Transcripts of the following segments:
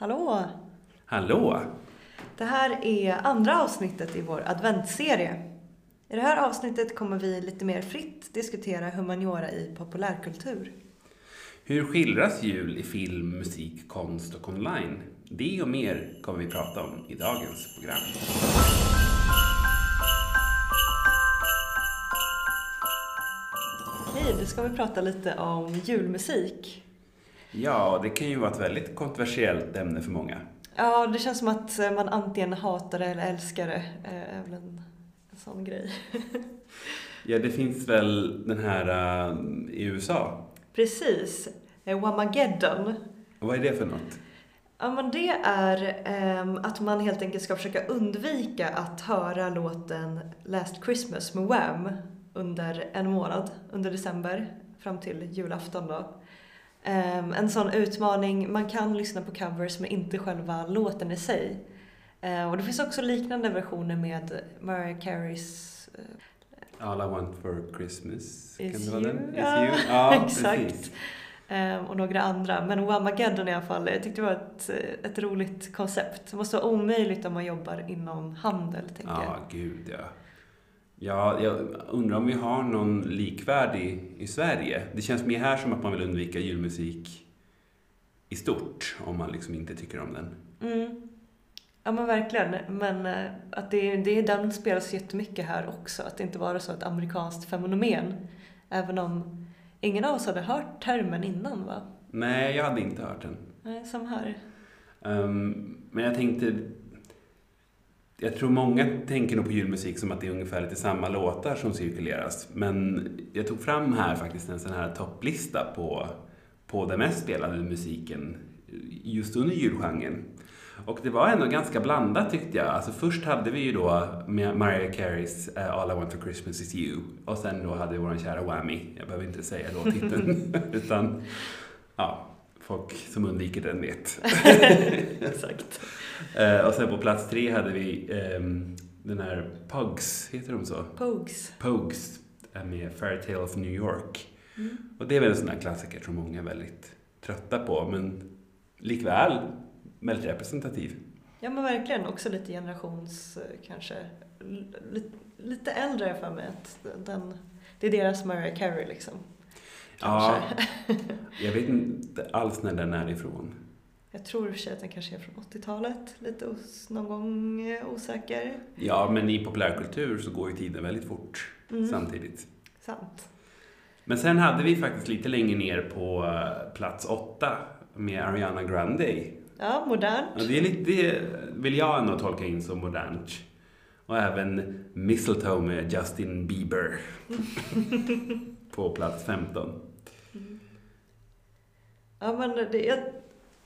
Hallå! Hallå! Det här är andra avsnittet i vår adventsserie. I det här avsnittet kommer vi lite mer fritt diskutera humaniora i populärkultur. Hur skildras jul i film, musik, konst och online? Det och mer kommer vi prata om i dagens program. Okej, då ska vi prata lite om julmusik. Ja, det kan ju vara ett väldigt kontroversiellt ämne för många. Ja, det känns som att man antingen hatar det eller älskar det. Det är väl en, en sån grej. Ja, det finns väl den här uh, i USA. Precis. Eh, Wamageddon. Vad är det för något? Ja, men det är ehm, att man helt enkelt ska försöka undvika att höra låten Last Christmas med Wham under en månad, under december, fram till julafton då. Ehm, en sån utmaning, man kan lyssna på covers men inte själva låten i sig. Ehm, och det finns också liknande versioner med Mariah Careys eh, All I want for Christmas. Is kan det vara den? Is Ja, you? Ja, exakt. Ehm, och några andra. Men Whamageddon i alla fall, jag tyckte det var ett, ett roligt koncept. Det måste vara omöjligt om man jobbar inom handel, tänker jag. Ja, gud ja. Ja, jag undrar om vi har någon likvärdig i Sverige. Det känns mer här som att man vill undvika julmusik i stort, om man liksom inte tycker om den. Mm. Ja men verkligen. Men eh, att det, det, den spelas jättemycket här också. Att det inte bara är så ett amerikanskt fenomen. Även om ingen av oss hade hört termen innan va? Nej, jag hade inte hört den. Nej, som här. Ehm, men jag tänkte... Jag tror många tänker nog på julmusik som att det är ungefär lite samma låtar som cirkuleras. Men jag tog fram här faktiskt en sån här topplista på, på den mest spelade musiken just under julgenren. Och det var ändå ganska blandat tyckte jag. Alltså först hade vi ju då Mariah Careys eh, All I want for Christmas is you. Och sen då hade vi vår kära Whammy. Jag behöver inte säga låttiteln. utan, ja, folk som undviker den vet. Exakt. Uh, och sen på plats tre hade vi um, den här Pugs, heter de så? Pogues eh, med Fairytale of New York. Mm. Och det är väl en sån här klassiker som många är väldigt trötta på, men likväl väldigt representativ. Ja men verkligen. Också lite generations, eh, kanske, lite, lite äldre för mig. Att den, det är deras Mariah Carey liksom. Ja, jag vet inte alls när den är ifrån. Jag tror i och för sig att den kanske är från 80-talet. Lite os, någon gång eh, osäker. Ja, men i populärkultur så går ju tiden väldigt fort Mm. samtidigt. Sant. Men sen hade vi faktiskt lite längre ner på eh, plats åtta med Ariana Grande. Ja, modernt. Ja, det, är lite, det vill jag ändå tolka in som modernt. Och även Mistletoe med Justin Bieber på plats 15. Ja, men det är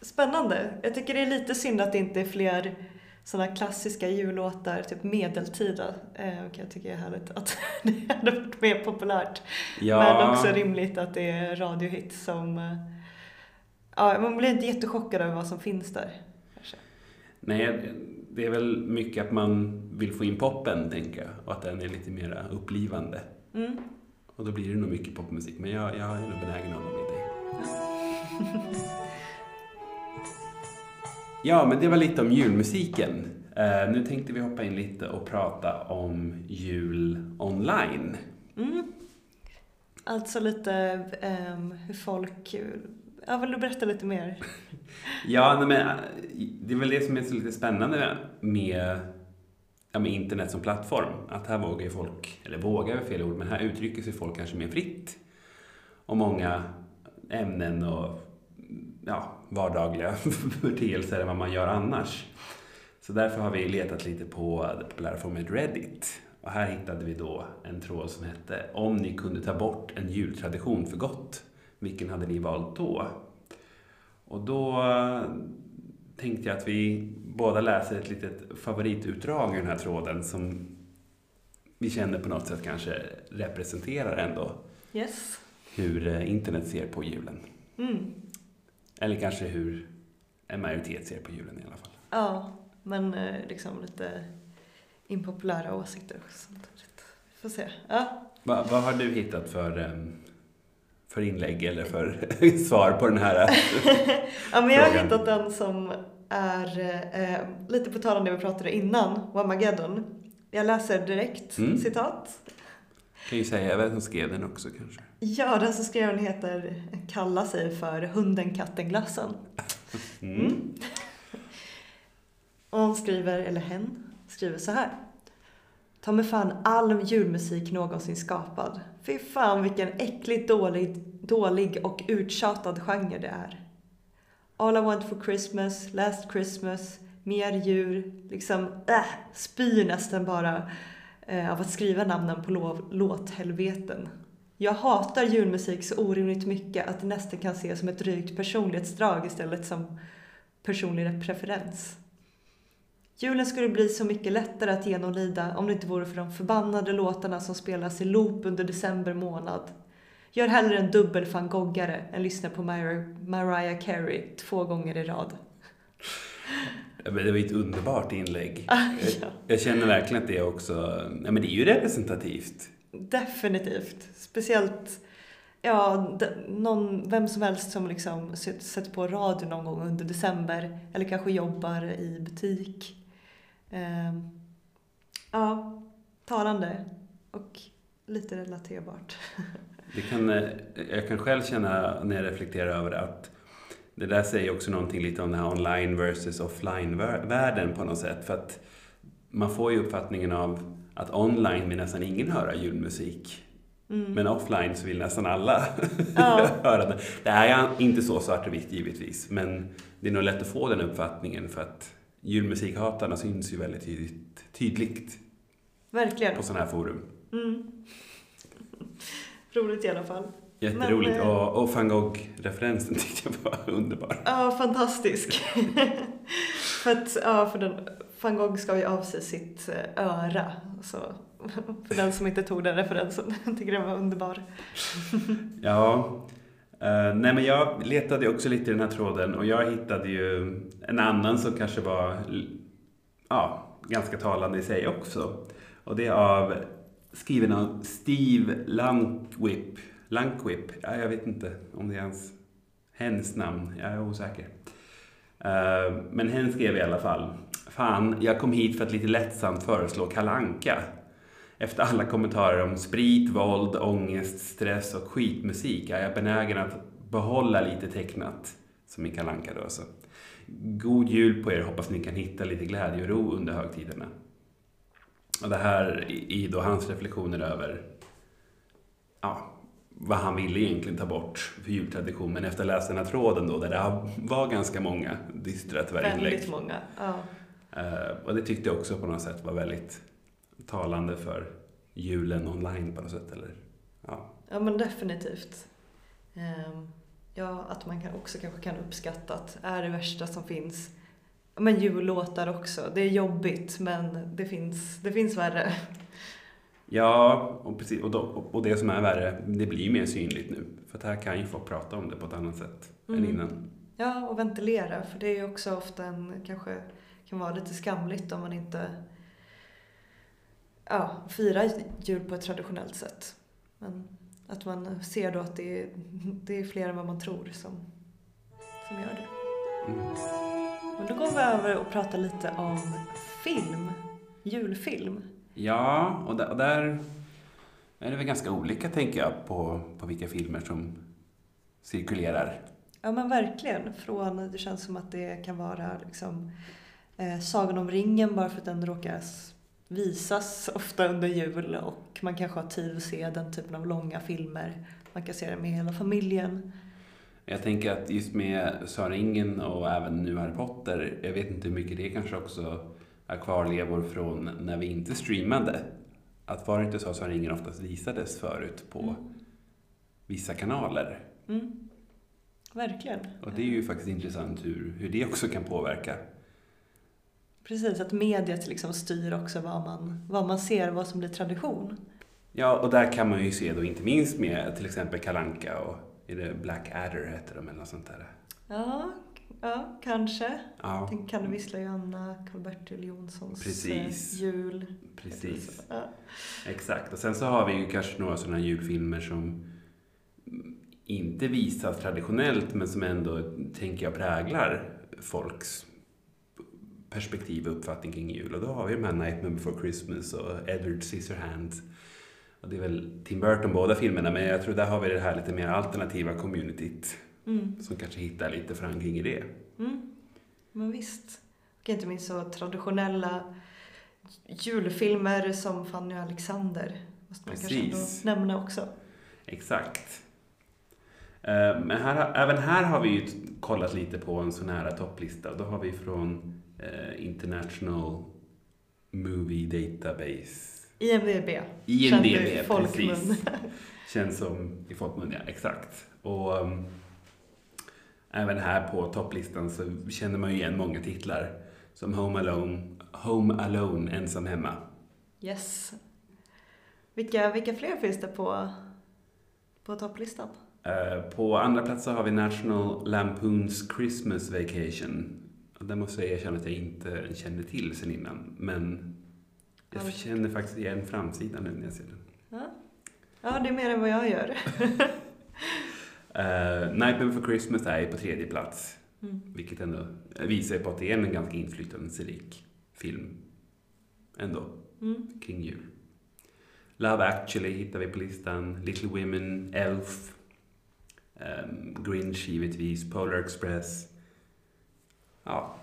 spännande. Jag tycker det är lite synd att det inte är fler sådana klassiska jullåtar, typ medeltida. Eh, och jag tycker det är härligt att det hade varit mer populärt. Ja, Men också rimligt att det är radiohits som... eh, Ja, man blir inte jättechockad över vad som finns där. Kanske. nej, det är väl mycket att man vill få in poppen, tänker jag. Och att den är lite mer upplivande. Mm. Och då blir det nog mycket popmusik. Men jag, jag är nog benägen att hålla med dig. Ja, men det var lite om julmusiken. Eh, nu tänkte vi hoppa in lite och prata om jul online. Mm. Alltså lite ehm, hur folk... Ja, vill du berätta lite mer? Ja, men, eh, det är väl det som är så lite spännande med, ja, med internet som plattform. Att här vågar ju folk, eller vågar är fel ord, men här uttrycker sig folk kanske mer fritt. om många ämnen och ja, vardagliga företeelser än vad man gör annars. Så därför har vi letat lite på det populära forumet Reddit. Och här hittade vi då en tråd som hette Om ni kunde ta bort en jultradition för gott, vilken hade ni valt då? Och då eh, tänkte jag att vi båda läser ett litet favoritutdrag ur den här tråden som vi känner på något sätt kanske representerar ändå Yes. hur eh, internet ser på julen. Mm. Eller kanske hur en majoritet ser på julen i alla fall. Ja, men eh, liksom lite impopulära åsikter samtidigt. Får se. Ja. Va, vad har du hittat för, em, för inlägg eller för svar på den här? ja, men jag har hittat den som är eh, lite på tal om det vi pratade innan, Wamageddon. Jag läser direkt, Mm. citat. Kan ju säga vem som skrev den också kanske. Ja, den som skrev den heter, kallar sig för Hunden, katten, glassen. Mm. Och hon skriver, eller hen, skriver så här. Ta mig fan all julmusik någonsin skapad. Fy fan vilken äckligt dålig, dålig och uttjatad genre det är. All I want for Christmas, Last Christmas, Mer djur, liksom äh, spyr nästan bara eh, av att skriva namnen på låthelveten. Jag hatar julmusik så orimligt mycket att det nästan kan ses som ett drygt personlighetsdrag istället som personlig preferens. Julen skulle bli så mycket lättare att genomlida om det inte vore för de förbannade låtarna som spelas i loop under december månad. Gör hellre en dubbel van Goghare än lyssna på Mar- Mariah Carey två gånger i rad. Det var ett underbart inlägg. Ah, Jag, ja. jag känner verkligen att det är också, ja men det är ju representativt. Definitivt. Speciellt ja, någon, vem som helst som liksom sätter på radio någon gång under december eller kanske jobbar i butik. Eh, ja, talande och lite relaterbart. Det kan, eh, jag kan själv känna när jag reflekterar över det att det där säger också någonting lite om den här online versus offline-världen på något sätt. För att man får ju uppfattningen av att online vill nästan ingen höra julmusik. Mm. Men offline så vill nästan alla Ja. höra det. Det är inte så svart och vitt givetvis, men det är nog lätt att få den uppfattningen för att julmusikhatarna syns ju väldigt tydligt, tydligt Verkligen. på sådana här forum. Mm. Roligt i alla fall. Jätteroligt. Men, eh, och, och van Gogh-referensen tyckte jag var underbar. Ja, fantastisk. för att, ja, för den, van Gogh ska ju av sig sitt eh, öra. Så, för den som inte tog den referensen. Jag tycker den var underbar. Ja, Uh, nej men jag letade också lite i den här tråden och jag hittade ju en annan som kanske var ja, ganska talande i sig också. Och det är av skriven av Steve Lankwip. Lankwip, ja, jag vet inte om det är hans, hens namn, jag är osäker. Uh, Men hen skrev i alla fall. Fan, jag kom hit för att lite lättsamt föreslå kalanka. Efter alla kommentarer om sprit, våld, ångest, stress och skitmusik är jag benägen att behålla lite tecknat. Som i kalanka då alltså. God jul på er, hoppas ni kan hitta lite glädje och ro under högtiderna. Och det här är då hans reflektioner över ja, vad han ville egentligen ta bort för jultradition. Men efter att ha läst den här tråden då, där det var ganska många dystra tyvärr inlägg. Väldigt många. Ja. Eh, och det tyckte jag också på något sätt var väldigt talande för julen online på något sätt. Eller, ja. ja, men definitivt. Ehm, Ja, att man kan också kanske kan uppskatta att är det värsta som finns. Men jullåtar också. Det är jobbigt men det finns, det finns värre. ja, och, precis, och, då, och det som är värre, det blir mer synligt nu. För att här kan ju folk prata om det på ett annat sätt än Mm. innan. Ja, och ventilera. För det är ju också ofta en, kanske kan vara lite skamligt om man inte ja, firar jul på ett traditionellt sätt. Men att man ser då att det är, det är fler än vad man tror som, som gör det. Mm. Men då går vi över och pratar lite om film. Julfilm. Ja, och där, och där är det väl ganska olika tänker jag på, på vilka filmer som cirkulerar. Ja men verkligen. Från, det känns som att det kan vara liksom eh, Sagan om ringen bara för att den råkar visas ofta under jul och man kanske har tid att se den typen av långa filmer. Man kan se den med hela familjen. Jag tänker att just med Sagan ringen och även nu Harry Potter, jag vet inte hur mycket det kanske också är kvarlevor från när vi inte streamade. Att var det inte så att Sagan ringen oftast visades förut på vissa kanaler. Mm. Verkligen. Och det är ju faktiskt intressant hur, hur det också kan påverka. Precis, att mediet liksom styr också vad man, vad man ser, vad som blir tradition. Ja, och där kan man ju se då inte minst med till exempel Kalanka och är det Black Adder heter de eller något sånt där. Ja, ja kanske. Ja, Tänk Kan du vissla Johanna, Karl-Bertil Jonssons Precis. eh, jul. precis. Ja. Exakt. Och sen så har vi ju kanske några sådana julfilmer som inte visas traditionellt men som ändå, tänker jag, präglar folks perspektiv och uppfattning kring jul. Och då har vi de här Nightmare Before Christmas och Edward Scissorhands. Och det är väl Tim Burton båda filmerna, men jag tror där har vi det här lite mer alternativa communityt Mm. som kanske hittar lite förankring i det. Mm. Men visst. Och inte minst så traditionella julfilmer som Fanny och Alexander. Måste man kanske Precis. ändå nämna också. Exakt. Eh, Men här, även här har vi ju kollat lite på en sån här topplista. Då har vi från eh, International Movie Database. IMDB. IMDB, precis. Känns som i folkmun, ja. Exakt. Och um, även här på topplistan så känner man ju igen många titlar. Som Home Alone, Home Alone, Ensam Hemma. Yes. Vilka, vilka fler finns det på, på topplistan? Eh, På andra plats så har vi National Lampoons Christmas Vacation. Den måste jag erkänna att jag inte kände till sen innan. Men Ja, jag det- känner faktiskt igen framsidan nu när jag ser den. Ja. ja, det är mer än vad jag gör. Uh, Nightmare Before Christmas är på tredje plats. Mm. Vilket ändå visar på att det är en ganska inflytelserik film. Ändå, Mm. kring jul. Love actually hittar vi på listan. Little Women, Elf. Um, Grinch givetvis, Polar Express. Ja,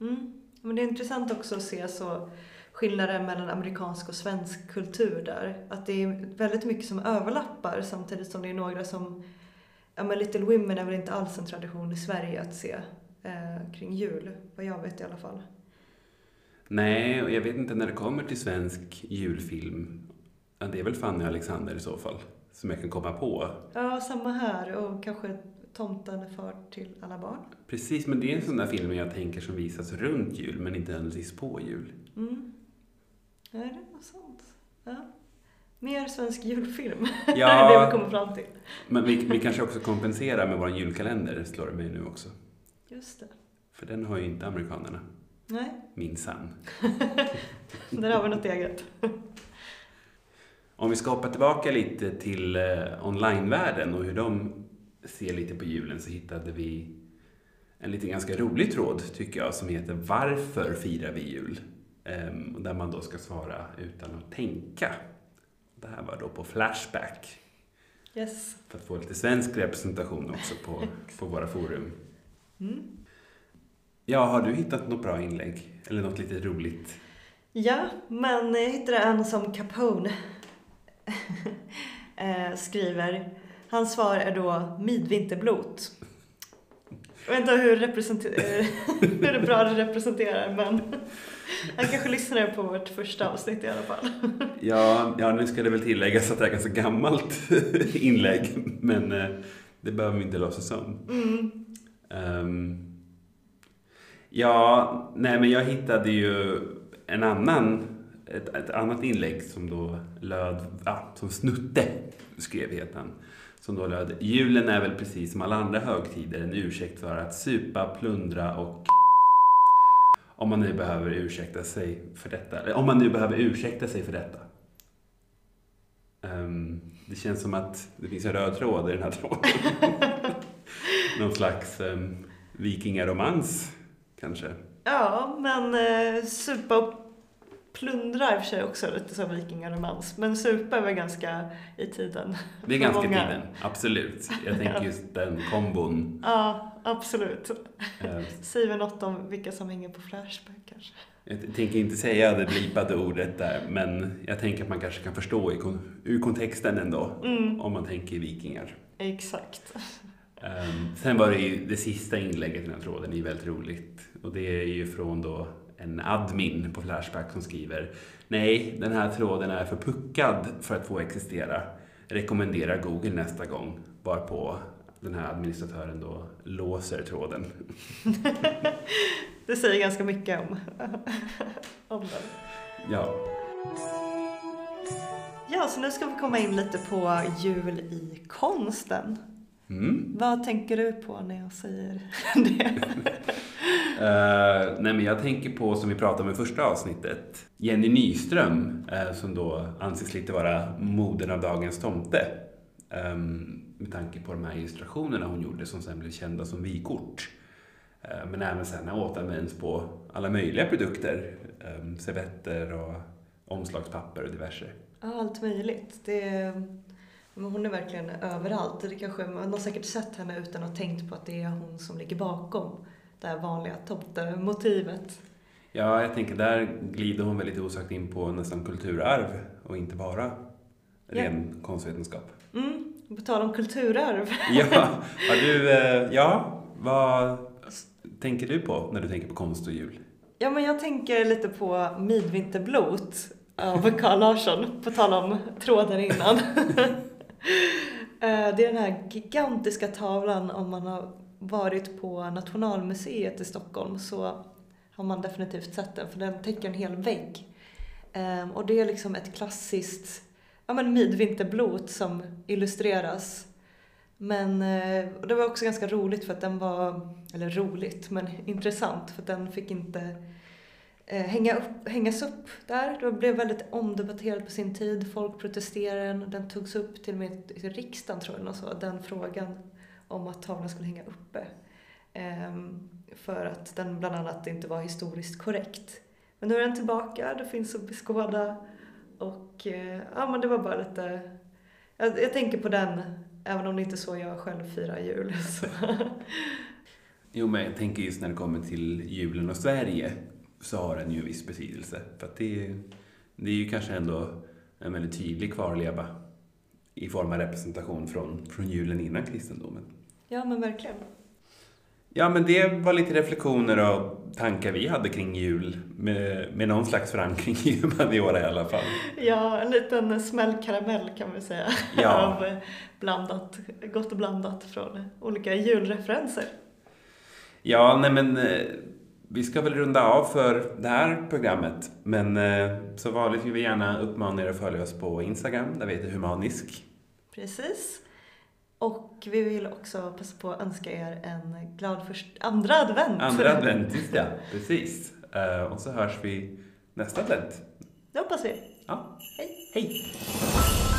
Mm. Men det är intressant också att se så skillnaden mellan amerikansk och svensk kultur där. Att det är väldigt mycket som överlappar samtidigt som det är några som... Ja men Little Women är väl inte alls en tradition i Sverige att se eh, kring jul, vad jag vet i alla fall. Nej, och jag vet inte när det kommer till svensk julfilm. Ja, det är väl Fanny och Alexander i så fall, som jag kan komma på. Ja, samma här och kanske Tomten är far till alla barn. Precis, men det är en sån där film jag tänker som visas runt jul, men inte nödvändigtvis på jul. Mm. Ja, det är något sånt. Ja. Mer svensk julfilm, Ja. det är det vi kommer fram till. Men vi, vi kanske också kompenserar med vår julkalender, slår det mig nu också. Just det. För den har ju inte amerikanerna, Nej, minsann. där har vi något eget. Om vi ska hoppa tillbaka lite till eh, onlinevärlden och hur de ser lite på julen så hittade vi en lite ganska rolig tråd tycker jag som heter Varför firar vi jul? Ehm, där man då ska svara utan att tänka. Det här var då på Flashback Yes. för att få lite svensk representation också på, på våra forum. Mm. Ja, har du hittat något bra inlägg? Eller något lite roligt? Ja, men jag hittade en som Capone eh, skriver. Hans svar är då midvinterblot. Jag vet inte hur, eh, hur bra det representerar men han kanske lyssnade på vårt första avsnitt i alla fall. Ja, ja, nu ska det väl tilläggas att det är ganska gammalt inlägg, men eh, det behöver vi inte låtsas om. Mm. Ehm, ja, nej men jag hittade ju en annan, ett, ett annat inlägg som då löd, ja, som Snutte skrev heter han. Som då löd, julen är väl precis som alla andra högtider en ursäkt för att supa, plundra och om man nu behöver ursäkta sig för detta. Eller om man nu behöver ursäkta sig för detta. Um, det känns som att det finns en röd tråd i den här tråden. Någon slags um, vikingaromans, kanske. Ja, men eh, supa och plundra är i och för sig också lite som vikingaromans. Men supa är väl ganska i tiden. Det är ganska i tiden, absolut. Jag tänker just den kombon. Ja, absolut. Eh, Säger väl något om vilka som hänger på Flashback kanske. Jag tänker inte säga det blipade ordet där, men jag tänker att man kanske kan förstå i ur kontexten ändå, Mm, om man tänker vikingar. exakt. Um, sen var det ju det sista inlägget i den här tråden, är ju väldigt roligt. Och det är ju från då en admin på Flashback som skriver Nej, den här tråden är för puckad för att få existera. Rekommendera Google nästa gång. Varpå den här administratören då låser tråden. Det säger ganska mycket om, om den. Ja, Ja, så nu ska vi komma in lite på jul i konsten. mm. Vad tänker du på när jag säger det? Uh, nej men jag tänker på, som vi pratade om i första avsnittet, Jenny Nyström, uh, som då anses lite vara modern av dagens tomte. Um, med tanke på de här illustrationerna hon gjorde som sen blev kända som vykort. Uh, men även sen återanvänds på alla möjliga produkter. Um, servetter och omslagspapper och diverse. Ja, allt möjligt. Det, men hon är verkligen överallt. Det kanske, man har säkert sett henne utan att ha tänkt på att det är hon som ligger bakom det här vanliga tomtemotivet. Ja, jag tänker där glider hon väl lite osagt in på nästan kulturarv och inte bara ren ja. konstvetenskap. Mm, på tal om kulturarv. ja, har du, eh, ja, vad tänker du på när du tänker på konst och jul? Ja, men jag tänker lite på Midvinterblot av Carl Larsson, på tal om tråden innan. Eh, det är den här gigantiska tavlan om man har varit på Nationalmuseet i Stockholm så har man definitivt sett den för den täcker en hel vägg. Ehm, och det är liksom ett klassiskt ja, men midvinterblot som illustreras. Men eh, det var också ganska roligt för att den var, eller roligt, men intressant för att den fick inte eh, hänga upp, hängas upp där. Det blev väldigt omdebatterat på sin tid. Folk protesterade. Den togs upp till och med i riksdagen tror jag, och så, den frågan om att tavlan skulle hänga uppe. Ehm, för att den bland annat inte var historiskt korrekt. Men nu är den tillbaka, det finns att beskåda och eh, ja men det var bara lite, jag, jag tänker på den även om det inte är så jag själv firar jul. Så. Jo men jag tänker just när det kommer till julen och Sverige så har den ju en viss betydelse. För att det, det är ju kanske ändå en väldigt tydlig kvarleva i form av representation från, från julen innan kristendomen. Ja men verkligen. Ja, men det var lite reflektioner och tankar vi hade kring jul med, med någon slags förankring i humaniora i alla fall. Ja, en liten smällkaramell kan vi säga. Ja. Av blandat, gott och blandat från olika julreferenser. Ja, nej men eh, vi ska väl runda av för det här programmet. Men eh, så vanligt vill vi gärna uppmana er att följa oss på Instagram, där vi heter Humanisk. Precis. Och vi vill också passa på att önska er en glad först, andra advent. Andra advent, just ja. Precis. Uh, och så hörs vi nästa advent. Det hoppas vi. Ja. Hej. Hej.